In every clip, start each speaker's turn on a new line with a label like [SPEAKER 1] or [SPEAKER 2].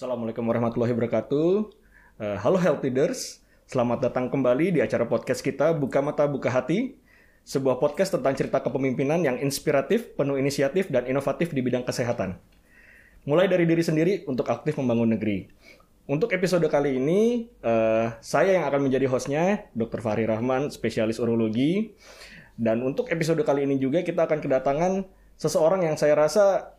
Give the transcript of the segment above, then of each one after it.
[SPEAKER 1] Assalamualaikum warahmatullahi wabarakatuh. Uh, halo health leaders, selamat datang kembali di acara podcast kita Buka Mata Buka Hati. Sebuah podcast tentang cerita kepemimpinan yang inspiratif, penuh inisiatif, dan inovatif di bidang kesehatan. Mulai dari diri sendiri untuk aktif membangun negeri. Untuk episode kali ini, uh, saya yang akan menjadi hostnya, Dr. Fahri Rahman, spesialis urologi. Dan untuk episode kali ini juga kita akan kedatangan seseorang yang saya rasa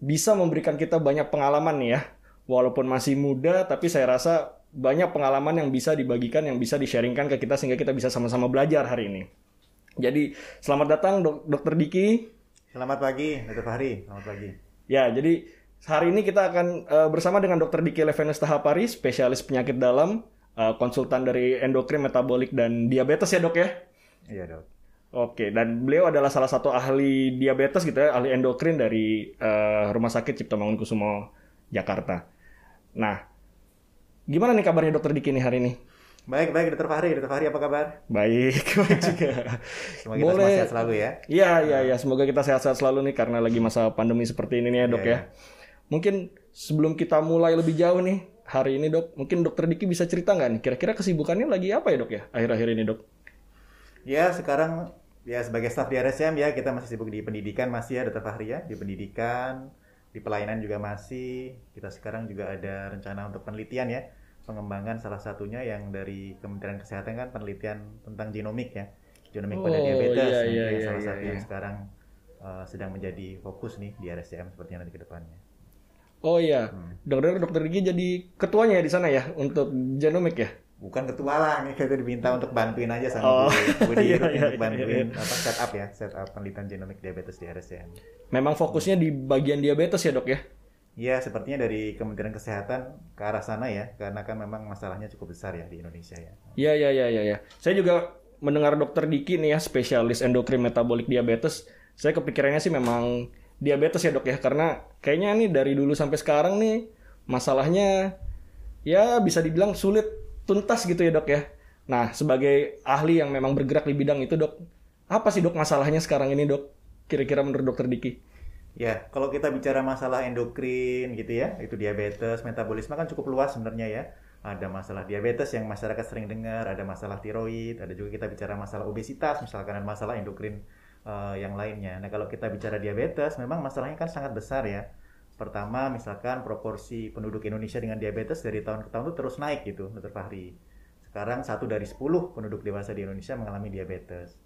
[SPEAKER 1] bisa memberikan kita banyak pengalaman nih ya. Walaupun masih muda, tapi saya rasa banyak pengalaman yang bisa dibagikan, yang bisa di-sharingkan ke kita sehingga kita bisa sama-sama belajar hari ini. Jadi selamat datang Dok Dokter Diki.
[SPEAKER 2] Selamat pagi, Dr. Fahri. Selamat pagi.
[SPEAKER 1] Ya, jadi hari ini kita akan uh, bersama dengan Dr. Diki Levenus Tahapari, spesialis penyakit dalam, uh, konsultan dari endokrin, metabolik, dan diabetes ya dok ya?
[SPEAKER 2] Iya dok.
[SPEAKER 1] Oke, dan beliau adalah salah satu ahli diabetes gitu ya, ahli endokrin dari uh, Rumah Sakit Cipto Mangunkusumo Jakarta. Nah, gimana nih kabarnya dokter Diki nih hari ini?
[SPEAKER 2] Baik, baik Dokter Fahri. Dokter Fahri apa kabar?
[SPEAKER 1] Baik, baik juga.
[SPEAKER 2] Semoga kita semua sehat selalu ya.
[SPEAKER 1] Iya, iya, iya. Semoga kita sehat-sehat selalu nih karena lagi masa pandemi seperti ini nih ya dok
[SPEAKER 2] Iya,
[SPEAKER 1] ya. Mungkin sebelum kita mulai lebih jauh nih, hari ini dok, mungkin dokter Diki bisa cerita nggak nih, kira-kira kesibukannya lagi apa ya dok ya, akhir-akhir ini dok?
[SPEAKER 2] Ya, sekarang ya sebagai staf di RSCM ya kita masih sibuk di pendidikan masih ya Dokter Fahri ya, di pendidikan, di pelayanan juga masih. Kita sekarang juga ada rencana untuk penelitian ya, pengembangan salah satunya yang dari Kementerian Kesehatan kan penelitian tentang genomik ya, genomik pada
[SPEAKER 1] Oh,
[SPEAKER 2] diabetes.
[SPEAKER 1] iya, iya, iya,
[SPEAKER 2] salah
[SPEAKER 1] iya,
[SPEAKER 2] satu
[SPEAKER 1] iya.
[SPEAKER 2] yang sekarang uh, sedang menjadi fokus nih di RSCM sepertinya nanti ke depannya.
[SPEAKER 1] Oh iya, dokter dokter Diki jadi ketuanya ya di sana ya untuk genomik ya?
[SPEAKER 2] Bukan ketua lah, nih kita diminta untuk bantuin aja sama
[SPEAKER 1] Oh,
[SPEAKER 2] Bu, Bu Dirut
[SPEAKER 1] iya, iya,
[SPEAKER 2] untuk
[SPEAKER 1] iya,
[SPEAKER 2] bantuin apa setup ya, setup penelitian genomik diabetes di RSCM.
[SPEAKER 1] Memang fokusnya di bagian diabetes ya dok ya?
[SPEAKER 2] Iya, sepertinya dari Kementerian Kesehatan ke arah sana ya, karena kan memang masalahnya cukup besar ya di Indonesia ya.
[SPEAKER 1] Iya iya iya iya. Ya. Saya juga mendengar dokter Diki nih ya spesialis endokrin metabolik diabetes. Saya kepikirannya sih memang diabetes ya dok ya karena kayaknya nih dari dulu sampai sekarang nih masalahnya ya bisa dibilang sulit tuntas gitu ya dok ya. Nah sebagai ahli yang memang bergerak di bidang itu dok, apa sih dok masalahnya sekarang ini dok? Kira-kira menurut dokter Diki?
[SPEAKER 2] Ya, kalau kita bicara masalah endokrin gitu ya, itu diabetes, metabolisme kan cukup luas sebenarnya ya. Ada masalah diabetes yang masyarakat sering dengar, ada masalah tiroid, ada juga kita bicara masalah obesitas, misalkan ada masalah endokrin eh, yang lainnya. Nah, kalau kita bicara diabetes, memang masalahnya kan sangat besar ya. Pertama, misalkan proporsi penduduk Indonesia dengan diabetes dari tahun ke tahun itu terus naik gitu, Dr. Fahri. Sekarang satu dari 10 penduduk dewasa di Indonesia mengalami diabetes.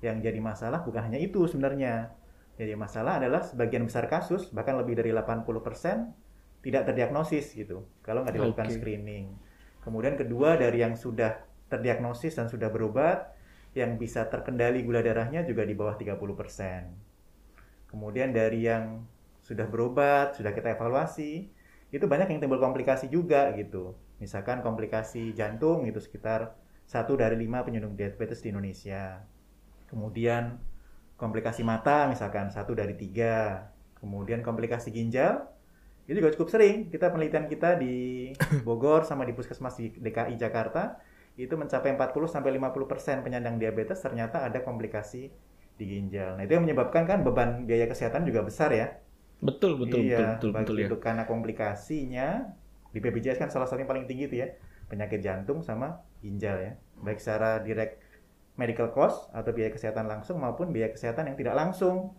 [SPEAKER 2] Yang jadi masalah bukan hanya itu sebenarnya. Jadi masalah adalah sebagian besar kasus, bahkan lebih dari 80% tidak terdiagnosis gitu, kalau nggak dilakukan
[SPEAKER 1] Oke.
[SPEAKER 2] screening. Kemudian kedua dari yang sudah terdiagnosis dan sudah berobat, yang bisa terkendali gula darahnya juga di bawah 30%. Kemudian dari yang sudah berobat, sudah kita evaluasi, itu banyak yang timbul komplikasi juga gitu. Misalkan komplikasi jantung itu sekitar satu dari lima penyandang diabetes di Indonesia. Kemudian komplikasi mata misalkan satu dari tiga. Kemudian komplikasi ginjal itu juga cukup sering. Kita penelitian kita di Bogor sama di Puskesmas di DKI Jakarta itu mencapai 40 sampai 50% penyandang diabetes ternyata ada komplikasi di ginjal. Nah, itu yang menyebabkan kan beban biaya kesehatan juga besar ya.
[SPEAKER 1] Betul betul
[SPEAKER 2] iya,
[SPEAKER 1] betul betul
[SPEAKER 2] baik
[SPEAKER 1] betul ya.
[SPEAKER 2] karena komplikasinya di BPJS kan salah satu yang paling tinggi itu ya, penyakit jantung sama ginjal ya. Baik secara direct medical cost atau biaya kesehatan langsung maupun biaya kesehatan yang tidak langsung.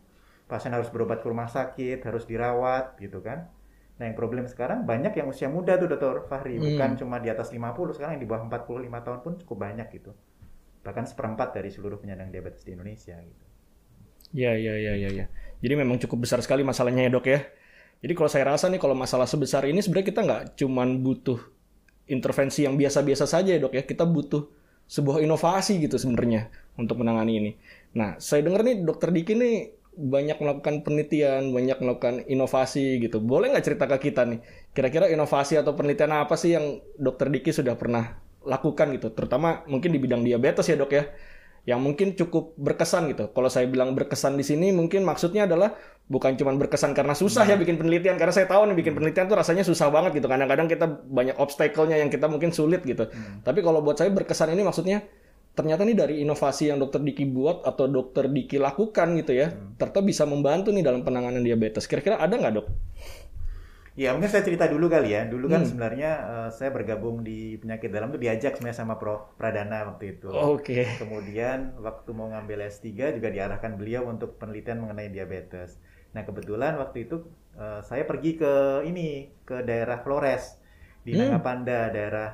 [SPEAKER 2] Pasien harus berobat ke rumah sakit, harus dirawat gitu kan. Nah, yang problem sekarang banyak yang usia muda tuh Dr. Fahri,
[SPEAKER 1] Hmm.
[SPEAKER 2] bukan cuma di atas 50, sekarang yang di bawah 45 tahun pun cukup banyak gitu. Bahkan seperempat dari seluruh penyandang diabetes di Indonesia gitu.
[SPEAKER 1] Ya, ya, ya, ya, ya. Jadi memang cukup besar sekali masalahnya ya dok ya. Jadi kalau saya rasa nih kalau masalah sebesar ini sebenarnya kita nggak cuman butuh intervensi yang biasa-biasa saja ya dok ya. Kita butuh sebuah inovasi gitu sebenarnya untuk menangani ini. Nah, saya dengar nih dokter Diki nih banyak melakukan penelitian, banyak melakukan inovasi gitu. Boleh nggak cerita ke kita nih, kira-kira inovasi atau penelitian apa sih yang dokter Diki sudah pernah lakukan gitu, terutama mungkin di bidang diabetes ya dok ya, yang mungkin cukup berkesan gitu. Kalau saya bilang berkesan di sini mungkin maksudnya adalah bukan cuma berkesan karena susah ya bikin penelitian, karena saya tahu nih bikin penelitian tuh rasanya susah banget gitu. Kadang-kadang kita banyak obstacle-nya yang kita mungkin sulit gitu. Tapi kalau buat saya berkesan ini maksudnya ternyata nih dari inovasi yang dokter Diki buat atau dokter Diki lakukan gitu ya, ternyata bisa membantu nih dalam penanganan diabetes. Kira-kira ada nggak dok?
[SPEAKER 2] Ya mungkin saya cerita dulu kali ya. Dulu kan
[SPEAKER 1] Hmm.
[SPEAKER 2] sebenarnya eh, saya bergabung di penyakit dalam tuh diajak sebenarnya sama Prof Pradana waktu itu.
[SPEAKER 1] Oke.
[SPEAKER 2] Kemudian waktu mau ngambil S3 juga diarahkan beliau untuk penelitian mengenai diabetes. Nah kebetulan waktu itu eh, saya pergi ke ini ke daerah Flores di
[SPEAKER 1] Hmm.
[SPEAKER 2] Nangapanda, daerah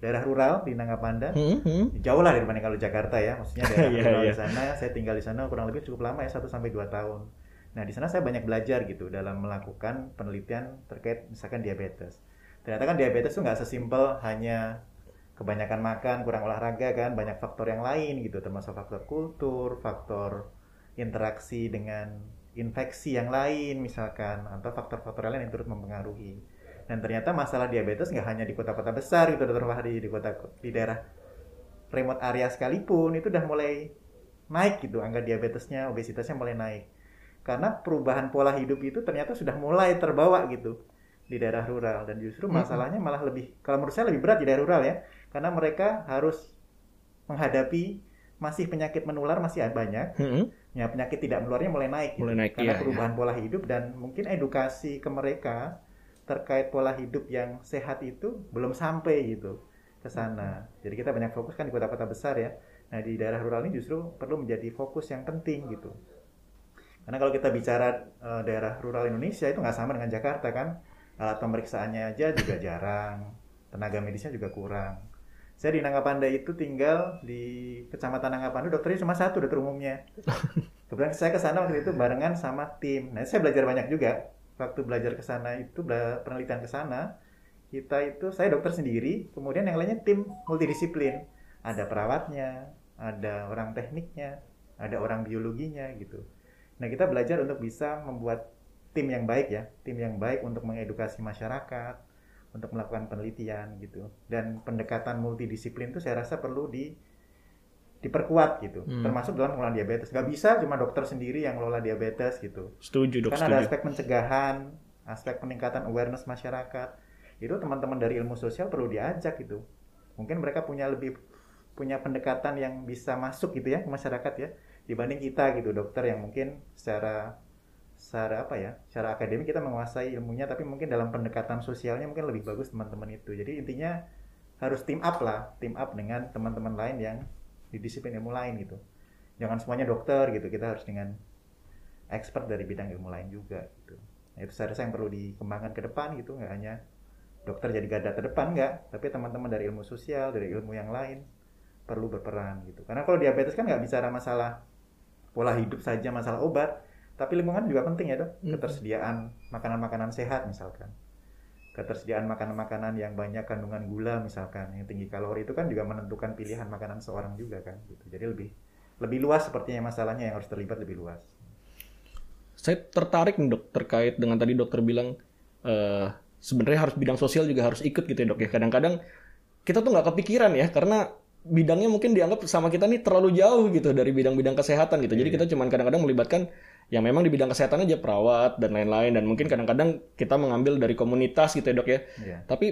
[SPEAKER 2] daerah rural di Nangapanda.
[SPEAKER 1] Hmm, hmm.
[SPEAKER 2] Jauh lah dibanding kalau Jakarta ya, maksudnya daerah
[SPEAKER 1] Iya,
[SPEAKER 2] rural
[SPEAKER 1] iya.
[SPEAKER 2] di sana. Saya tinggal di sana kurang lebih cukup lama ya 1 sampai 2 tahun. Nah, di sana saya banyak belajar gitu dalam melakukan penelitian terkait misalkan diabetes. Ternyata kan diabetes itu nggak sesimpel hanya kebanyakan makan, kurang olahraga kan, banyak faktor yang lain gitu, termasuk faktor kultur, faktor interaksi dengan infeksi yang lain misalkan, atau faktor-faktor lain yang turut mempengaruhi. Dan ternyata masalah diabetes nggak hanya di kota-kota besar gitu, Dr. Fahri, di kota di daerah remote area sekalipun itu udah mulai naik gitu angka diabetesnya, obesitasnya mulai naik. Karena perubahan pola hidup itu ternyata sudah mulai terbawa gitu di daerah rural dan justru masalahnya malah lebih kalau menurut saya lebih berat di daerah rural ya karena mereka harus menghadapi masih penyakit menular masih banyak
[SPEAKER 1] Hmm,
[SPEAKER 2] ya penyakit tidak menularnya mulai naik gitu.
[SPEAKER 1] Mulai naik,
[SPEAKER 2] karena
[SPEAKER 1] iya,
[SPEAKER 2] perubahan pola hidup dan mungkin edukasi ke mereka terkait pola hidup yang sehat itu belum sampai gitu ke sana. Jadi kita banyak fokus kan di kota-kota besar ya. Nah di daerah rural ini justru perlu menjadi fokus yang penting gitu. Karena kalau kita bicara eh, daerah rural Indonesia itu nggak sama dengan Jakarta kan, alat pemeriksaannya aja juga jarang, tenaga medisnya juga kurang. Saya di Nangapanda itu tinggal di Kecamatan Nangapanda, dokternya cuma satu, dokter umumnya. Kebetulan saya ke sana waktu itu barengan sama tim. Nah, saya belajar banyak juga. Waktu belajar ke sana itu penelitian ke sana, kita itu saya dokter sendiri, kemudian yang lainnya tim multidisiplin. Ada perawatnya, ada orang tekniknya, ada orang biologinya gitu. Nah, kita belajar untuk bisa membuat tim yang baik ya, tim yang baik untuk mengedukasi masyarakat, untuk melakukan penelitian gitu. Dan pendekatan multidisiplin itu saya rasa perlu di diperkuat gitu,
[SPEAKER 1] Hmm.
[SPEAKER 2] termasuk dalam pengelolaan diabetes. Gak bisa cuma dokter sendiri yang ngelola diabetes gitu.
[SPEAKER 1] Setuju dok,
[SPEAKER 2] ada
[SPEAKER 1] setuju.
[SPEAKER 2] aspek pencegahan, aspek peningkatan awareness masyarakat. Itu teman-teman dari ilmu sosial perlu diajak gitu. Mungkin mereka punya lebih punya pendekatan yang bisa masuk gitu ya ke masyarakat ya dibanding kita gitu dokter yang mungkin secara secara apa ya secara akademik kita menguasai ilmunya tapi mungkin dalam pendekatan sosialnya mungkin lebih bagus teman-teman itu. Jadi intinya harus team up lah team up dengan teman-teman lain yang di disiplin ilmu lain gitu. Jangan semuanya dokter gitu kita harus dengan expert dari bidang ilmu lain juga gitu. Nah, itu saya rasa yang perlu dikembangkan ke depan gitu nggak hanya dokter jadi garda terdepan nggak tapi teman-teman dari ilmu sosial dari ilmu yang lain perlu berperan gitu. Karena kalau diabetes kan nggak bicara masalah pola hidup saja masalah obat tapi lingkungan juga penting ya dok
[SPEAKER 1] Hmm.
[SPEAKER 2] ketersediaan makanan-makanan sehat misalkan ketersediaan makanan-makanan yang banyak kandungan gula misalkan yang tinggi kalori itu kan juga menentukan pilihan makanan seorang juga kan gitu jadi lebih lebih luas sepertinya masalahnya yang harus terlibat lebih luas
[SPEAKER 1] Saya tertarik nih dok terkait dengan tadi dokter bilang eh sebenarnya harus bidang sosial juga harus ikut gitu ya dok ya. Kadang-kadang kita tuh nggak kepikiran ya karena bidangnya mungkin dianggap sama kita nih terlalu jauh gitu dari bidang-bidang kesehatan gitu. Jadi
[SPEAKER 2] Iya.
[SPEAKER 1] kita cuman kadang-kadang melibatkan yang memang di bidang kesehatan aja perawat dan lain-lain dan mungkin kadang-kadang kita mengambil dari komunitas gitu ya dok ya.
[SPEAKER 2] Iya.
[SPEAKER 1] Tapi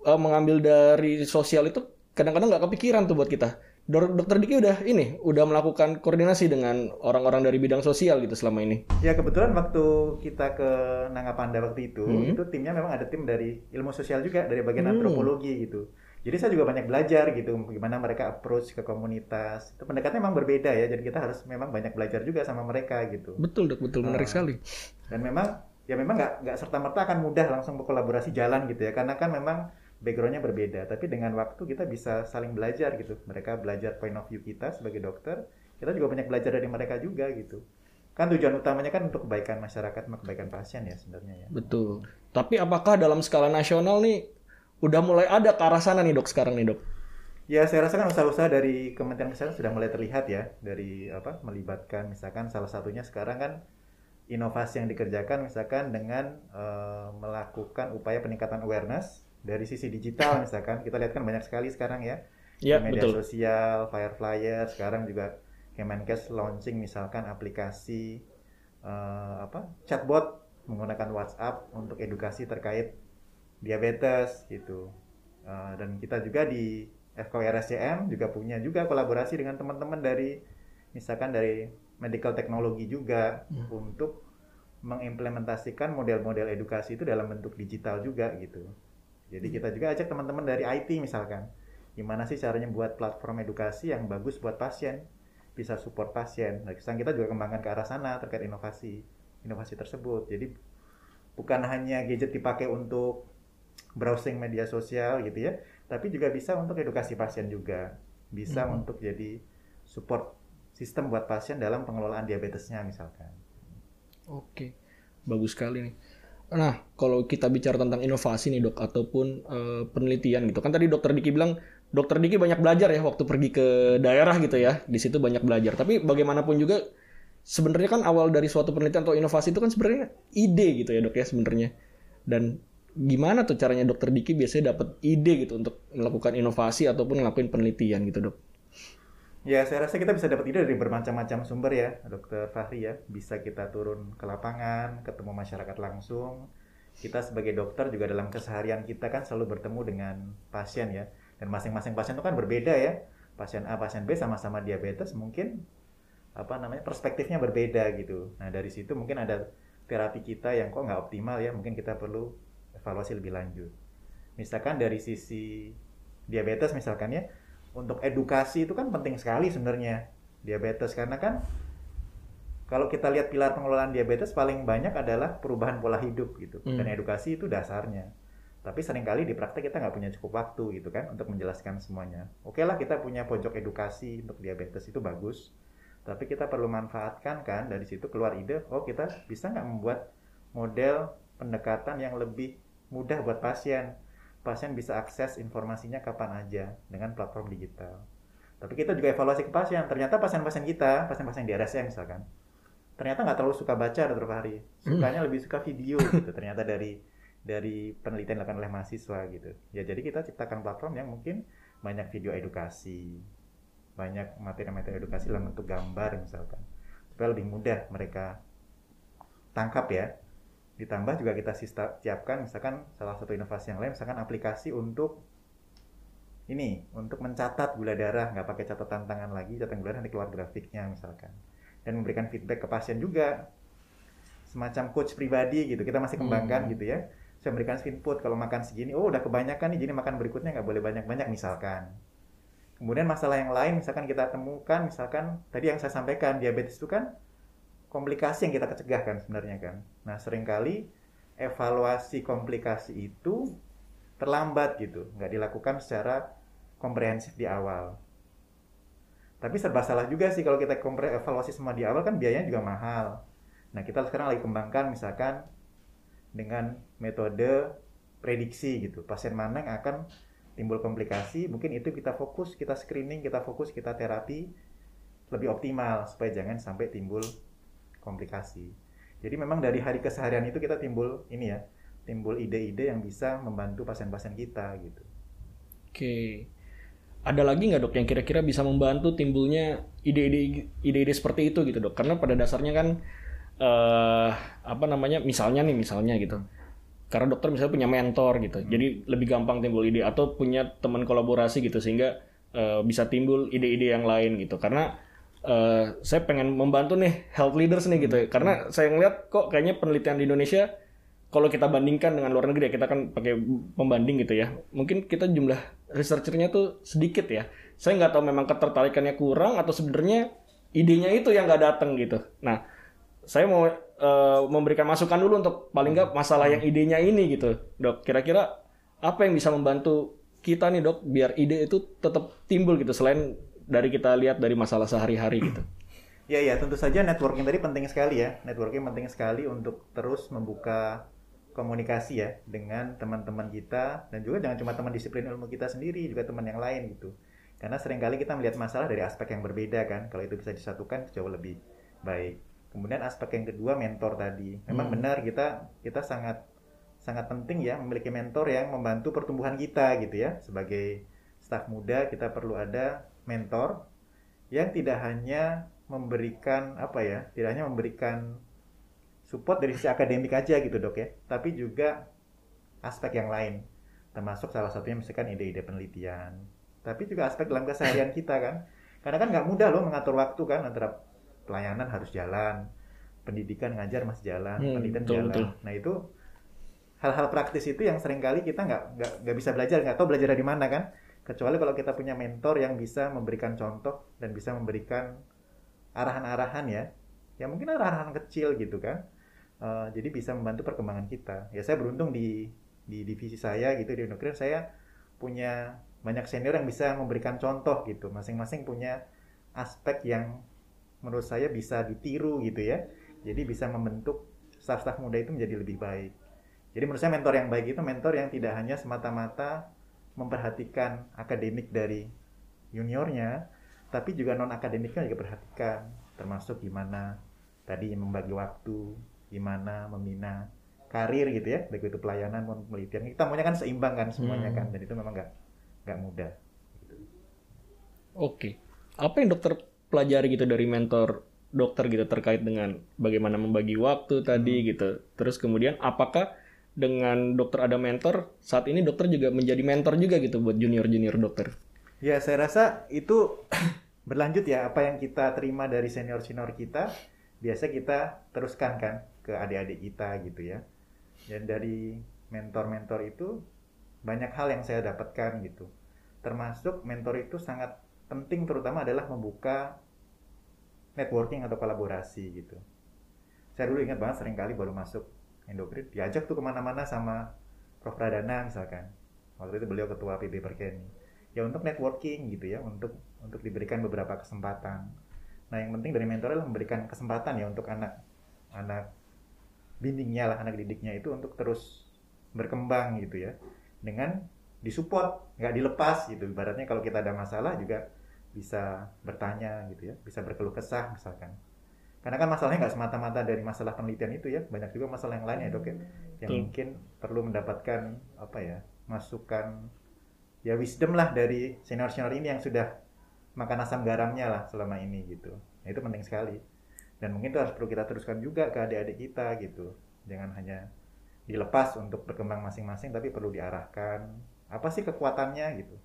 [SPEAKER 1] eh, mengambil dari sosial itu kadang-kadang nggak kepikiran tuh buat kita. Dok- Dokter Diki udah ini udah melakukan koordinasi dengan orang-orang dari bidang sosial gitu selama ini.
[SPEAKER 2] Ya kebetulan waktu kita ke Nangapanda waktu itu,
[SPEAKER 1] Hmm.
[SPEAKER 2] itu timnya memang ada tim dari ilmu sosial juga dari bagian
[SPEAKER 1] Hmm.
[SPEAKER 2] antropologi gitu. Jadi saya juga banyak belajar gitu, gimana mereka approach ke komunitas. Itu pendekatannya memang berbeda ya, jadi kita harus memang banyak belajar juga sama mereka gitu.
[SPEAKER 1] Betul dok, betul menarik
[SPEAKER 2] Ah.
[SPEAKER 1] sekali.
[SPEAKER 2] Dan memang ya memang nggak nggak serta merta akan mudah langsung berkolaborasi jalan gitu ya, karena kan memang backgroundnya berbeda. Tapi dengan waktu kita bisa saling belajar gitu. Mereka belajar point of view kita sebagai dokter, kita juga banyak belajar dari mereka juga gitu. Kan tujuan utamanya kan untuk kebaikan masyarakat, kebaikan pasien ya sebenarnya ya.
[SPEAKER 1] Betul. Tapi apakah dalam skala nasional nih udah mulai ada ke arah sana nih dok sekarang nih dok?
[SPEAKER 2] Ya, saya rasa kan usaha-usaha dari Kementerian Kesehatan sudah mulai terlihat ya dari apa melibatkan misalkan salah satunya sekarang kan inovasi yang dikerjakan misalkan dengan eh, melakukan upaya peningkatan awareness dari sisi digital misalkan kita lihat kan banyak sekali sekarang ya
[SPEAKER 1] Ya
[SPEAKER 2] di media
[SPEAKER 1] betul.
[SPEAKER 2] sosial, Fireflyer, sekarang juga Kemenkes launching misalkan aplikasi eh, apa chatbot menggunakan WhatsApp untuk edukasi terkait diabetes gitu. Eh, dan kita juga di FKWRSCM juga punya juga kolaborasi dengan teman-teman dari misalkan dari medical technology juga
[SPEAKER 1] Hmm.
[SPEAKER 2] untuk mengimplementasikan model-model edukasi itu dalam bentuk digital juga gitu. Jadi kita juga ajak teman-teman dari IT misalkan, gimana sih caranya buat platform edukasi yang bagus buat pasien, bisa support pasien. Nah, sekarang kita juga kembangkan ke arah sana terkait inovasi, inovasi tersebut. Jadi bukan hanya gadget dipakai untuk browsing media sosial gitu ya, tapi juga bisa untuk edukasi pasien juga, bisa hmm. untuk jadi support sistem buat pasien dalam pengelolaan diabetesnya misalkan.
[SPEAKER 1] Oke, bagus sekali nih. Nah, kalau kita bicara tentang inovasi nih dok, ataupun uh, penelitian gitu, kan tadi dokter Diki bilang, dokter Diki banyak belajar ya waktu pergi ke daerah gitu ya, di situ banyak belajar. Tapi bagaimanapun juga, sebenarnya kan awal dari suatu penelitian atau inovasi itu kan sebenarnya ide gitu ya dok ya sebenarnya. Dan gimana tuh caranya dokter Diki biasanya dapat ide gitu untuk melakukan inovasi ataupun ngelakuin penelitian gitu dok?
[SPEAKER 2] Ya, saya rasa kita bisa dapat ide dari bermacam-macam sumber ya, Dokter Fahri ya. Bisa kita turun ke lapangan, ketemu masyarakat langsung. Kita sebagai dokter juga dalam keseharian kita kan selalu bertemu dengan pasien ya. Dan masing-masing pasien itu kan berbeda ya. Pasien A, pasien B sama-sama diabetes mungkin apa namanya perspektifnya berbeda gitu. Nah dari situ mungkin ada terapi kita yang kok nggak optimal ya. Mungkin kita perlu evaluasi lebih lanjut. Misalkan dari sisi diabetes misalkan ya, untuk edukasi itu kan penting sekali sebenarnya diabetes. Karena kan kalau kita lihat pilar pengelolaan diabetes paling banyak adalah perubahan pola hidup gitu. Hmm. dan edukasi itu dasarnya. Tapi sering kali di praktek kita nggak punya cukup waktu gitu kan untuk menjelaskan semuanya. Oke lah kita punya pojok edukasi untuk diabetes itu bagus. Tapi kita perlu manfaatkan kan dari situ keluar ide oh kita bisa nggak membuat model pendekatan yang lebih mudah buat pasien pasien bisa akses informasinya kapan aja dengan platform digital. Tapi kita juga evaluasi ke pasien. Ternyata pasien-pasien kita, pasien-pasien di RSM misalkan, ternyata nggak terlalu suka baca dokter Fahri. Sukanya lebih suka video gitu. Ternyata dari dari penelitian dilakukan oleh mahasiswa gitu. Ya jadi kita ciptakan platform yang mungkin banyak video edukasi, banyak materi-materi edukasi dalam bentuk gambar misalkan, supaya lebih mudah mereka tangkap ya ditambah juga kita siapkan misalkan salah satu inovasi yang lain misalkan aplikasi untuk ini untuk mencatat gula darah nggak pakai catatan tangan lagi catatan gula darah nanti keluar grafiknya misalkan. Dan memberikan feedback ke pasien juga. Semacam coach pribadi gitu kita masih kembangkan hmm. gitu ya. Saya memberikan input kalau makan segini oh udah kebanyakan nih jadi makan berikutnya nggak boleh banyak-banyak misalkan. Kemudian masalah yang lain misalkan kita temukan misalkan tadi yang saya sampaikan diabetes itu kan komplikasi yang kita cegah kan sebenarnya kan. Nah sering kali evaluasi komplikasi itu terlambat gitu, nggak dilakukan secara komprehensif di awal. Tapi serba salah juga sih kalau kita evaluasi semua di awal kan biayanya juga mahal. Nah kita sekarang lagi kembangkan misalkan dengan metode prediksi gitu, pasien mana yang akan timbul komplikasi, mungkin itu kita fokus, kita screening, kita fokus, kita terapi lebih optimal supaya jangan sampai timbul komplikasi. Jadi memang dari hari keseharian itu kita timbul ini ya, timbul ide-ide yang bisa membantu pasien-pasien kita gitu.
[SPEAKER 1] Oke. Ada lagi nggak dok yang kira-kira bisa membantu timbulnya ide-ide ide-ide seperti itu gitu dok? Karena pada dasarnya kan uh, apa namanya misalnya nih misalnya gitu. Karena dokter misalnya punya mentor gitu, hmm. jadi lebih gampang timbul ide atau punya teman kolaborasi gitu sehingga uh, bisa timbul ide-ide yang lain gitu. Karena uh, saya pengen membantu nih health leaders nih gitu ya. Karena saya ngeliat kok kayaknya penelitian di Indonesia kalau kita bandingkan dengan luar negeri ya, kita kan pakai pembanding gitu ya. Mungkin kita jumlah researchernya tuh sedikit ya. Saya nggak tahu memang ketertarikannya kurang atau sebenarnya idenya itu yang nggak datang gitu. Nah, saya mau uh, memberikan masukan dulu untuk paling nggak masalah yang idenya ini gitu, dok. Kira-kira apa yang bisa membantu kita nih dok biar ide itu tetap timbul gitu selain dari kita lihat dari masalah sehari-hari gitu.
[SPEAKER 2] Ya ya tentu saja networking tadi penting sekali ya. Networking penting sekali untuk terus membuka komunikasi ya dengan teman-teman kita dan juga jangan cuma teman disiplin ilmu kita sendiri juga teman yang lain gitu. Karena sering kali kita melihat masalah dari aspek yang berbeda kan. Kalau itu bisa disatukan jauh lebih baik. Kemudian aspek yang kedua mentor tadi. Memang hmm. benar kita kita sangat sangat penting ya memiliki mentor yang membantu pertumbuhan kita gitu ya. Sebagai staf muda kita perlu ada mentor yang tidak hanya memberikan apa ya, tidak hanya memberikan support dari sisi akademik aja gitu dok ya, tapi juga aspek yang lain, termasuk salah satunya misalkan ide-ide penelitian, tapi juga aspek dalam keseharian kita kan, karena kan nggak mudah loh mengatur waktu kan antara pelayanan harus jalan, pendidikan ngajar masih jalan,
[SPEAKER 1] Hmm,
[SPEAKER 2] penelitian
[SPEAKER 1] betul,
[SPEAKER 2] jalan.
[SPEAKER 1] betul.
[SPEAKER 2] Nah itu hal-hal praktis itu yang sering kali kita nggak nggak bisa belajar, nggak tahu belajar dari mana kan. Kecuali kalau kita punya mentor yang bisa memberikan contoh dan bisa memberikan arahan-arahan ya, ya mungkin arahan kecil gitu kan. Eh, jadi bisa membantu perkembangan kita. Ya saya beruntung di di divisi saya gitu di endokrin saya punya banyak senior yang bisa memberikan contoh gitu. Masing-masing punya aspek yang menurut saya bisa ditiru gitu ya. Jadi bisa membentuk staf-staf muda itu menjadi lebih baik. Jadi menurut saya mentor yang baik itu mentor yang tidak hanya semata-mata memperhatikan akademik dari juniornya, tapi juga non akademiknya juga perhatikan, termasuk gimana tadi membagi waktu, gimana membina karir gitu ya, baik itu pelayanan maupun penelitian. Kita maunya kan seimbang kan semuanya
[SPEAKER 1] Hmm.
[SPEAKER 2] kan, dan itu memang nggak nggak mudah.
[SPEAKER 1] Oke. Apa yang dokter pelajari gitu dari mentor dokter gitu terkait dengan bagaimana membagi waktu tadi gitu. Terus kemudian apakah dengan dokter ada mentor, saat ini dokter juga menjadi mentor juga gitu buat junior-junior dokter.
[SPEAKER 2] Ya, saya rasa itu berlanjut ya apa yang kita terima dari senior-senior kita, biasa kita teruskan kan ke adik-adik kita gitu ya. Dan dari mentor-mentor itu banyak hal yang saya dapatkan gitu. Termasuk mentor itu sangat penting terutama adalah membuka networking atau kolaborasi gitu. Saya dulu ingat banget sering kali baru masuk endokrin, diajak tuh ke mana-mana sama Prof. Pradana misalkan. Waktu itu beliau ketua PB Perkeni. Ya untuk networking gitu ya untuk untuk diberikan beberapa kesempatan. Nah yang penting dari mentor adalah memberikan kesempatan ya untuk anak anak bimbingnya lah anak didiknya itu untuk terus berkembang gitu ya. Dengan disupport nggak dilepas gitu. Ibaratnya kalau kita ada masalah juga bisa bertanya gitu ya bisa berkeluh kesah misalkan karena kan masalahnya nggak semata-mata dari masalah penelitian itu ya banyak juga masalah yang lain ya dok ya yang
[SPEAKER 1] Betul.
[SPEAKER 2] mungkin perlu mendapatkan apa ya masukan ya wisdom lah dari senior-senior ini yang sudah makan asam garamnya lah selama ini gitu. Nah, itu penting sekali. Dan mungkin itu harus perlu kita teruskan juga ke adik-adik kita gitu. Jangan hanya dilepas untuk berkembang masing-masing tapi perlu diarahkan apa sih kekuatannya gitu.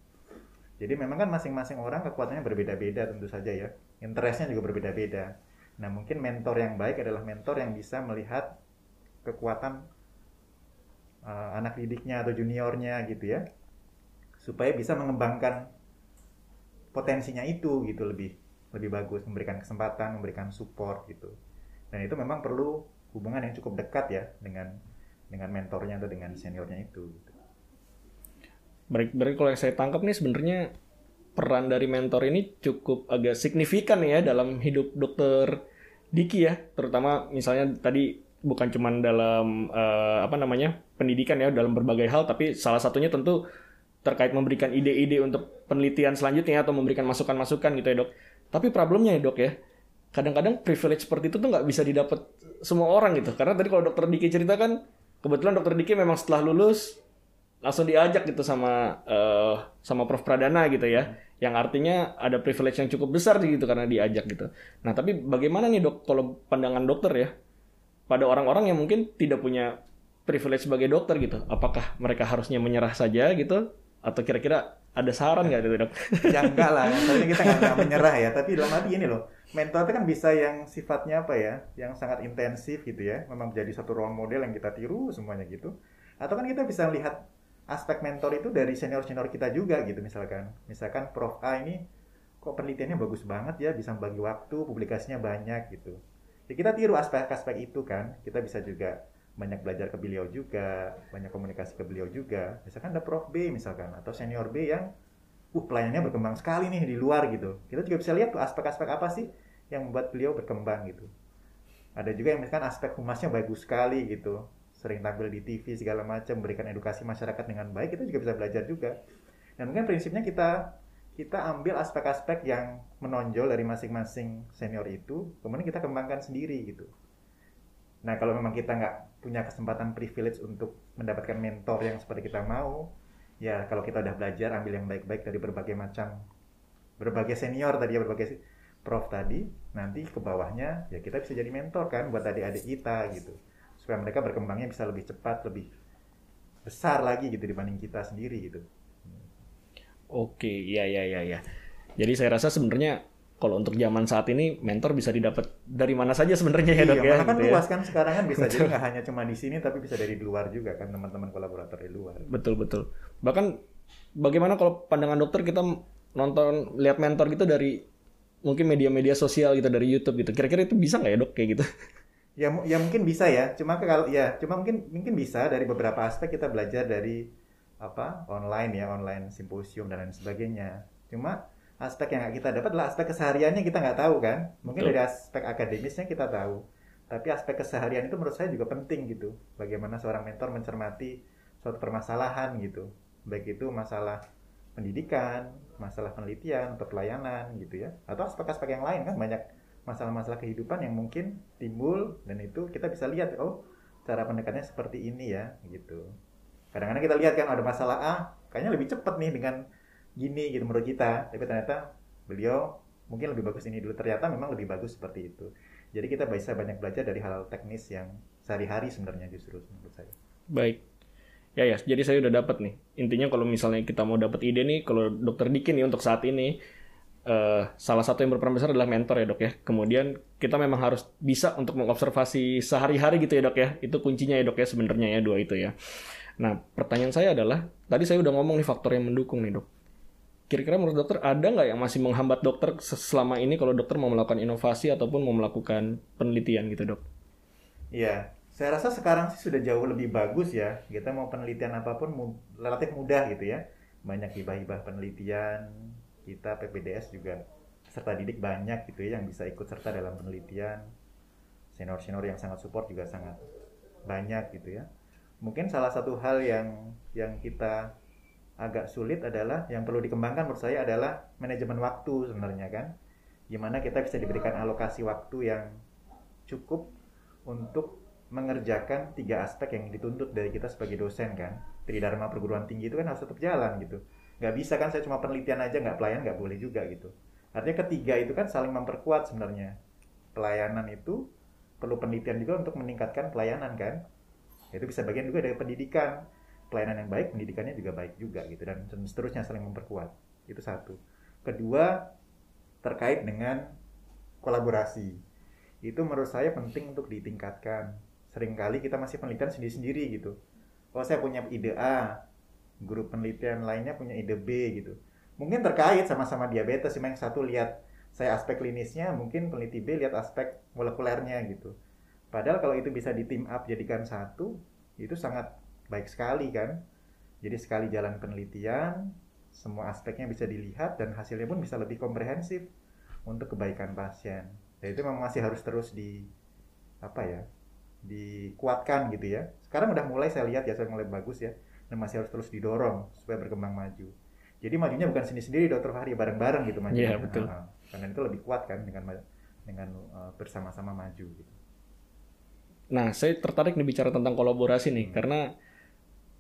[SPEAKER 2] Jadi memang kan masing-masing orang kekuatannya berbeda-beda tentu saja ya. Interestnya juga berbeda-beda. Nah mungkin mentor yang baik adalah mentor yang bisa melihat kekuatan uh, anak didiknya atau juniornya gitu ya supaya bisa mengembangkan potensinya itu gitu lebih lebih bagus memberikan kesempatan memberikan support gitu dan itu memang perlu hubungan yang cukup dekat ya dengan dengan mentornya atau dengan seniornya itu gitu.
[SPEAKER 1] Berarti, kalau yang saya tangkap nih sebenarnya peran dari mentor ini cukup agak signifikan ya dalam hidup dokter Diki ya, terutama misalnya tadi bukan cuma dalam eh, apa namanya pendidikan ya dalam berbagai hal, tapi salah satunya tentu terkait memberikan ide-ide untuk penelitian selanjutnya atau memberikan masukan-masukan gitu ya dok. Tapi problemnya ya dok ya, kadang-kadang privilege seperti itu tuh nggak bisa didapat semua orang gitu. Karena tadi kalau dokter Diki cerita kan, kebetulan dokter Diki memang setelah lulus langsung diajak gitu sama eh, sama Prof. Pradana gitu ya, yang artinya ada privilege yang cukup besar gitu karena diajak gitu. Nah tapi bagaimana nih dok kalau pandangan dokter ya? Pada orang-orang yang mungkin tidak punya privilege sebagai dokter gitu, apakah mereka harusnya menyerah saja gitu, atau kira-kira ada saran nggak gitu dok?
[SPEAKER 2] ya enggak lah. Soalnya kita nggak menyerah ya. Tapi dalam arti ini loh mentor itu kan bisa yang sifatnya apa ya yang sangat intensif gitu ya. Memang menjadi satu role model yang kita tiru semuanya gitu. Atau kan kita bisa lihat aspek mentor itu dari senior senior kita juga gitu misalkan. Misalkan Prof A ini kok penelitiannya bagus banget ya bisa bagi waktu publikasinya banyak gitu. Ya kita tiru aspek-aspek itu kan. Kita bisa juga banyak belajar ke beliau juga banyak komunikasi ke beliau juga. Misalkan ada Prof B misalkan atau senior B yang uh pelayanannya berkembang sekali nih di luar gitu. Kita juga bisa lihat tuh aspek-aspek apa sih yang membuat beliau berkembang gitu. Ada juga yang misalkan aspek humasnya bagus sekali gitu sering tampil di TV segala macam memberikan edukasi masyarakat dengan baik kita juga bisa belajar juga. Dan mungkin prinsipnya kita kita ambil aspek-aspek yang menonjol dari masing-masing senior itu kemudian kita kembangkan sendiri gitu. Nah kalau memang kita nggak punya kesempatan privilege untuk mendapatkan mentor yang seperti kita mau ya kalau kita udah belajar ambil yang baik-baik dari berbagai macam berbagai senior tadi ya berbagai prof tadi nanti ke bawahnya ya kita bisa jadi mentor kan buat adik-adik kita gitu supaya mereka berkembangnya bisa lebih cepat lebih besar lagi gitu dibanding kita sendiri gitu
[SPEAKER 1] Oke, ya ya ya ya. Jadi saya rasa sebenarnya kalau untuk zaman saat ini mentor bisa didapat dari mana saja sebenarnya ya dok
[SPEAKER 2] iya,
[SPEAKER 1] ya.
[SPEAKER 2] kan
[SPEAKER 1] gitu ya.
[SPEAKER 2] luas kan sekarang kan bisa jadi nggak hanya cuma di sini tapi bisa dari luar juga kan teman-teman kolaborator di luar.
[SPEAKER 1] Betul betul. Bahkan bagaimana kalau pandangan dokter kita nonton lihat mentor gitu dari mungkin media-media sosial gitu dari YouTube gitu. Kira-kira itu bisa nggak ya dok kayak gitu?
[SPEAKER 2] Ya, ya mungkin bisa ya. Cuma kalau ya, cuma mungkin mungkin bisa dari beberapa aspek kita belajar dari apa online ya, online simposium dan lain sebagainya. Cuma aspek yang kita dapat adalah aspek kesehariannya kita nggak tahu kan. Mungkin
[SPEAKER 1] Betul.
[SPEAKER 2] dari aspek akademisnya kita tahu. Tapi aspek keseharian itu menurut saya juga penting gitu. Bagaimana seorang mentor mencermati suatu permasalahan gitu. Baik itu masalah pendidikan, masalah penelitian atau pelayanan gitu ya. Atau aspek-aspek yang lain kan banyak masalah-masalah kehidupan yang mungkin timbul dan itu kita bisa lihat oh cara pendekatannya seperti ini ya gitu. Kadang-kadang kita lihat kan ada masalah A, kayaknya lebih cepat nih dengan gini gitu menurut kita, tapi ternyata beliau mungkin lebih bagus ini dulu ternyata memang lebih bagus seperti itu. Jadi kita bisa banyak belajar dari hal-hal teknis yang sehari-hari sebenarnya justru menurut saya.
[SPEAKER 1] Baik. Ya ya, jadi saya udah dapat nih. Intinya kalau misalnya kita mau dapat ide nih, kalau dokter Diki nih untuk saat ini eh, salah satu yang berperan besar adalah mentor ya dok ya. Kemudian kita memang harus bisa untuk mengobservasi sehari-hari gitu ya dok ya. Itu kuncinya ya dok ya sebenarnya ya dua itu ya. Nah pertanyaan saya adalah, tadi saya udah ngomong nih faktor yang mendukung nih dok. Kira-kira menurut dokter ada nggak yang masih menghambat dokter selama ini kalau dokter mau melakukan inovasi ataupun mau melakukan penelitian gitu dok?
[SPEAKER 2] Iya, saya rasa sekarang sih sudah jauh lebih bagus ya. Kita mau penelitian apa pun relatif mudah gitu ya. Banyak hibah-hibah penelitian. Kita PPDS juga serta didik banyak gitu ya yang bisa ikut serta dalam penelitian. Senior-senior yang sangat support juga sangat banyak gitu ya. Mungkin salah satu hal yang yang kita agak sulit adalah yang perlu dikembangkan menurut saya adalah manajemen waktu sebenarnya kan. Gimana kita bisa diberikan alokasi waktu yang cukup untuk mengerjakan tiga aspek yang dituntut dari kita sebagai dosen kan tridharma perguruan tinggi itu kan harus tetap jalan gitu nggak bisa kan saya cuma penelitian aja nggak pelayan nggak boleh juga gitu. Artinya ketiga itu kan saling memperkuat sebenarnya. Pelayanan itu perlu penelitian juga untuk meningkatkan pelayanan kan. Itu bisa bagian juga dari pendidikan. Pelayanan yang baik pendidikannya juga baik juga gitu dan seterusnya saling memperkuat. Itu satu. Kedua terkait dengan kolaborasi. Itu menurut saya penting untuk ditingkatkan. Seringkali kita masih penelitian sendiri-sendiri gitu. Oh saya punya ide A, guru penelitian lainnya punya ide B gitu. Mungkin terkait sama-sama diabetes, cuma yang satu lihat saya aspek klinisnya, mungkin peneliti B lihat aspek molekulernya gitu. Padahal kalau itu bisa di team up jadikan satu, itu sangat baik sekali kan. Jadi sekali jalan penelitian, semua aspeknya bisa dilihat dan hasilnya pun bisa lebih komprehensif untuk kebaikan pasien. Dan itu memang masih harus terus di apa ya dikuatkan gitu ya. Sekarang udah mulai saya lihat ya, saya mulai bagus ya, dan masih harus terus didorong supaya berkembang maju. Jadi majunya bukan sendiri-sendiri, Dokter Fahri bareng-bareng gitu majunya.
[SPEAKER 1] Iya, betul.
[SPEAKER 2] Nah, karena itu lebih kuat kan dengan dengan uh, bersama-sama maju gitu.
[SPEAKER 1] Nah, saya tertarik nih bicara tentang kolaborasi nih, karena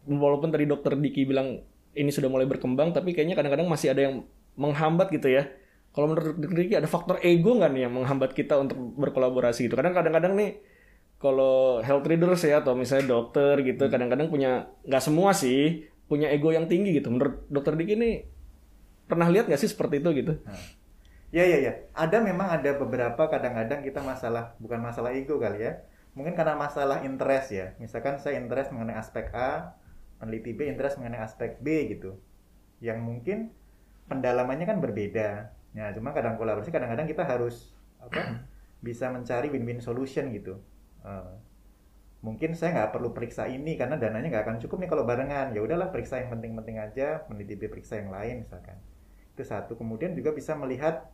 [SPEAKER 1] walaupun tadi dokter Diki bilang ini sudah mulai berkembang, tapi kayaknya kadang-kadang masih ada yang menghambat gitu ya. Kalau menurut dokter Diki ada faktor ego nggak nih yang menghambat kita untuk berkolaborasi gitu? Kadang kadang-kadang nih kalau health readers ya atau misalnya dokter gitu, kadang-kadang punya nggak semua sih punya ego yang tinggi gitu. Menurut dokter Diki ini pernah lihat nggak sih seperti itu gitu?
[SPEAKER 2] Ya ya ya, ada memang ada beberapa kadang-kadang kita masalah bukan masalah ego kali ya. Mungkin karena masalah interest ya. Misalkan saya interest mengenai aspek A, peneliti B interest mengenai aspek B gitu. Yang mungkin pendalamannya kan berbeda. Ya, cuma kadang kolaborasi kadang-kadang kita harus apa? bisa mencari win-win solution gitu. Eh, mungkin saya nggak perlu periksa ini karena dananya nggak akan cukup nih kalau barengan. Ya udahlah periksa yang penting-penting aja, B periksa yang lain misalkan. Itu satu. Kemudian juga bisa melihat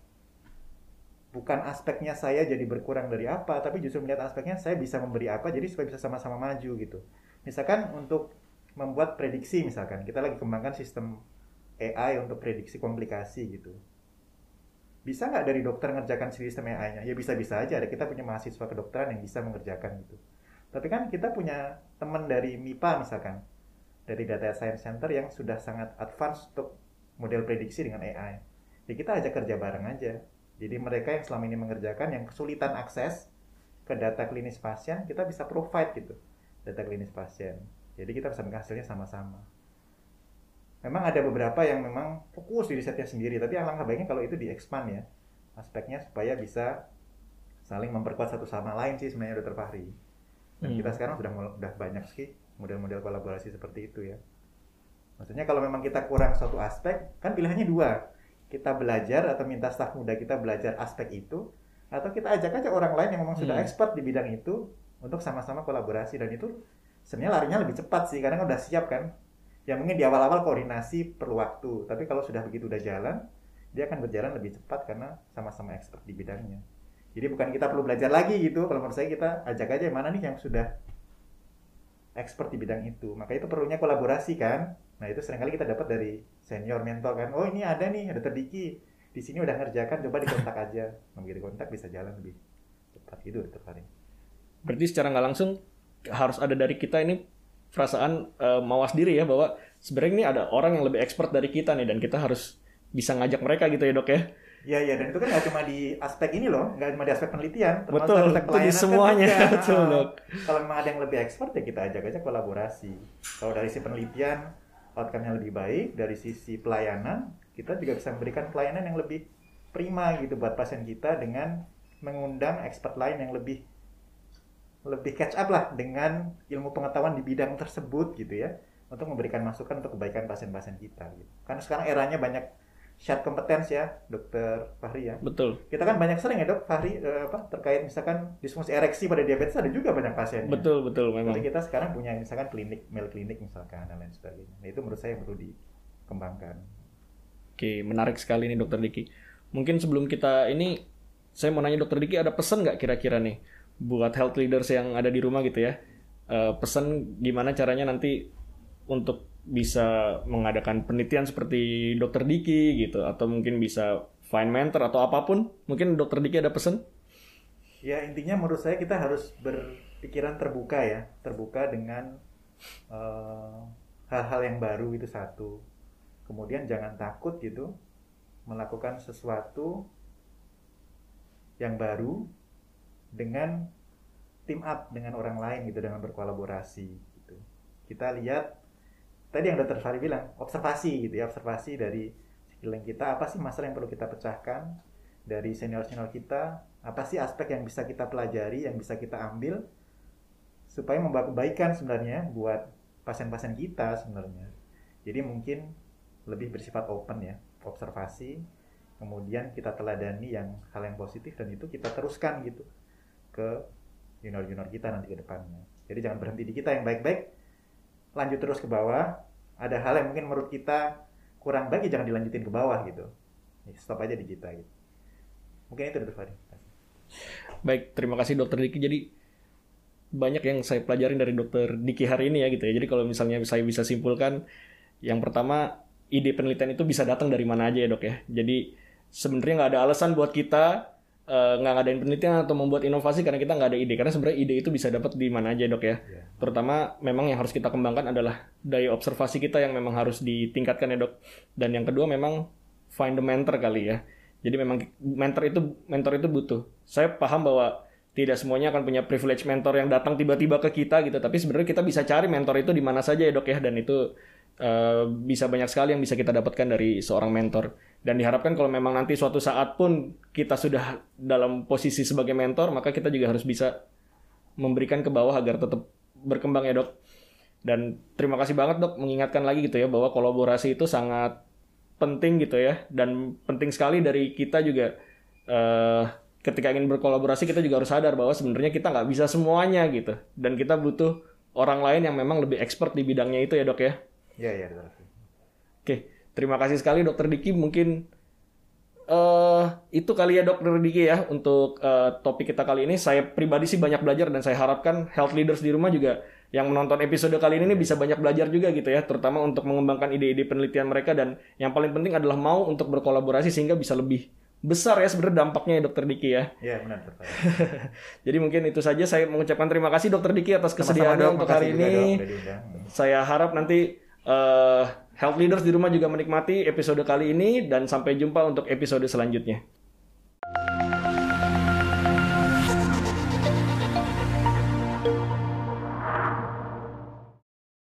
[SPEAKER 2] bukan aspeknya saya jadi berkurang dari apa, tapi justru melihat aspeknya saya bisa memberi apa, jadi supaya bisa sama-sama maju gitu. Misalkan untuk membuat prediksi misalkan, kita lagi kembangkan sistem AI untuk prediksi komplikasi gitu. Bisa nggak dari dokter ngerjakan sistem AI-nya? Ya bisa-bisa aja. Ada kita punya mahasiswa kedokteran yang bisa mengerjakan gitu. Tapi kan kita punya teman dari MIPA misalkan, dari Data Science Center yang sudah sangat advance untuk model prediksi dengan AI. Ya kita ajak kerja bareng aja. Jadi mereka yang selama ini mengerjakan yang kesulitan akses ke data klinis pasien, kita bisa provide gitu data klinis pasien. Jadi kita bisa hasilnya sama-sama. Memang ada beberapa yang memang fokus di risetnya sendiri, tapi alangkah baiknya kalau itu di expand ya. aspeknya supaya bisa saling memperkuat satu sama lain sih sebenarnya dokter Fahri. Dan
[SPEAKER 1] Hmm.
[SPEAKER 2] kita sekarang sudah mul- udah banyak sih model-model kolaborasi seperti itu ya. Maksudnya kalau memang kita kurang suatu aspek, kan pilihannya dua. Kita belajar atau minta staf muda kita belajar aspek itu, atau kita ajak aja orang lain yang memang sudah
[SPEAKER 1] Hmm.
[SPEAKER 2] expert di bidang itu untuk sama-sama kolaborasi dan itu sebenarnya larinya lebih cepat sih karena kan udah siap kan. Ya mungkin di awal-awal koordinasi perlu waktu, tapi kalau sudah begitu udah jalan, dia akan berjalan lebih cepat karena sama-sama expert di bidangnya. Jadi bukan kita perlu belajar lagi gitu, kalau menurut saya kita ajak aja mana nih yang sudah expert di bidang itu. Maka itu perlunya kolaborasi kan. Nah itu sering kali kita dapat dari senior mentor kan. Oh ini ada nih, ada terdiki. Di sini udah ngerjakan, coba dikontak aja. Begitu kontak bisa jalan lebih cepat gitu dokter Farid.
[SPEAKER 1] Berarti secara nggak langsung harus ada dari kita ini perasaan eh, mawas diri ya bahwa sebenarnya ini ada orang yang lebih expert dari kita nih dan kita harus bisa ngajak mereka gitu ya dok ya.
[SPEAKER 2] Iya iya dan itu kan nggak cuma di aspek ini loh, nggak cuma di aspek penelitian, termasuk
[SPEAKER 1] Betul,
[SPEAKER 2] aspek
[SPEAKER 1] itu di
[SPEAKER 2] pelayanan kan
[SPEAKER 1] semuanya.
[SPEAKER 2] juga.
[SPEAKER 1] Betul,
[SPEAKER 2] Ah,
[SPEAKER 1] Dok.
[SPEAKER 2] Kalau memang ada yang lebih expert ya kita ajak aja kolaborasi. Kalau dari sisi penelitian outcome-nya lebih baik, dari sisi pelayanan kita juga bisa memberikan pelayanan yang lebih prima gitu buat pasien kita dengan mengundang expert lain yang lebih lebih catch up lah dengan ilmu pengetahuan di bidang tersebut gitu ya untuk memberikan masukan untuk kebaikan pasien-pasien kita gitu. Karena sekarang eranya banyak shared competence ya, Dokter Fahri ya.
[SPEAKER 1] Betul,
[SPEAKER 2] Kita kan banyak sering ya dok, Fahri eh, apa terkait misalkan disfungsi ereksi pada diabetes ada juga banyak pasien.
[SPEAKER 1] betul, betul memang.
[SPEAKER 2] Jadi kita sekarang punya misalkan klinik, male klinik misalkan dan lain sebagainya. Nah itu menurut saya yang perlu dikembangkan.
[SPEAKER 1] Oke, menarik sekali nih dokter Diki. Mungkin sebelum kita ini, saya mau nanya dokter Diki ada pesan nggak kira-kira nih buat health leaders yang ada di rumah gitu ya? Eh, pesan gimana caranya nanti untuk bisa mengadakan penelitian seperti dokter Diki gitu, atau mungkin bisa find mentor atau apa pun? Mungkin dokter Diki ada pesan?
[SPEAKER 2] Ya intinya menurut saya kita harus berpikiran terbuka ya, terbuka dengan eh, hal-hal yang baru itu satu. Kemudian jangan takut gitu melakukan sesuatu yang baru dengan team up dengan orang lain gitu dengan berkolaborasi gitu. Kita lihat tadi yang Dr. Fari bilang observasi gitu ya observasi dari sekeliling kita apa sih masalah yang perlu kita pecahkan dari senior senior kita apa sih aspek yang bisa kita pelajari yang bisa kita ambil supaya membawa kebaikan sebenarnya buat pasien-pasien kita sebenarnya jadi mungkin lebih bersifat open ya observasi kemudian kita teladani yang hal yang positif dan itu kita teruskan gitu ke junior-junior kita nanti ke depannya jadi jangan berhenti di kita yang baik-baik lanjut terus ke bawah ada hal yang mungkin menurut kita kurang baik ya jangan dilanjutin ke bawah gitu stop aja di kita gitu mungkin itu Dr. Fadi
[SPEAKER 1] Baik, terima kasih dokter Diki. Jadi banyak yang saya pelajarin dari dokter Diki hari ini ya gitu ya. Jadi kalau misalnya saya bisa simpulkan, yang pertama ide penelitian itu bisa datang dari mana aja ya dok ya. Jadi sebenarnya nggak ada alasan buat kita eh, nggak ngadain penelitian atau membuat inovasi karena kita nggak ada ide. Karena sebenarnya ide itu bisa dapat di mana aja dok ya.
[SPEAKER 2] Ya.
[SPEAKER 1] Terutama memang yang harus kita kembangkan adalah daya observasi kita yang memang harus ditingkatkan ya dok. Dan yang kedua memang find the mentor kali ya. Jadi memang mentor itu mentor itu butuh. Saya paham bahwa tidak semuanya akan punya privilege mentor yang datang tiba-tiba ke kita gitu. Tapi sebenarnya kita bisa cari mentor itu di mana saja ya dok ya. Dan itu eh, bisa banyak sekali yang bisa kita dapatkan dari seorang mentor. Dan diharapkan kalau memang nanti suatu saat pun kita sudah dalam posisi sebagai mentor, maka kita juga harus bisa memberikan ke bawah agar tetap berkembang ya dok. Dan terima kasih banget dok mengingatkan lagi gitu ya bahwa kolaborasi itu sangat penting gitu ya dan penting sekali dari kita juga eh, ketika ingin berkolaborasi kita juga harus sadar bahwa sebenarnya kita nggak bisa semuanya gitu dan kita butuh orang lain yang memang lebih expert di bidangnya itu ya dok ya.
[SPEAKER 2] ya ya Dr. Fadi.
[SPEAKER 1] Terima kasih sekali dokter Diki mungkin eh itu kali ya dokter Diki ya untuk eh, topik kita kali ini. Saya pribadi sih banyak belajar dan saya harapkan health leaders di rumah juga yang menonton episode kali ini bisa banyak belajar juga gitu ya, terutama untuk mengembangkan ide-ide penelitian mereka dan yang paling penting adalah mau untuk berkolaborasi sehingga bisa lebih besar ya sebenarnya dampaknya ya dokter Diki ya.
[SPEAKER 2] ya benar.
[SPEAKER 1] Jadi mungkin itu saja saya mengucapkan terima kasih dokter Diki atas kesediaannya
[SPEAKER 2] Dok.
[SPEAKER 1] untuk hari
[SPEAKER 2] juga,
[SPEAKER 1] ini.
[SPEAKER 2] Dok.
[SPEAKER 1] Saya harap nanti eh, Health Leaders di rumah juga menikmati episode kali ini dan sampai jumpa untuk episode selanjutnya.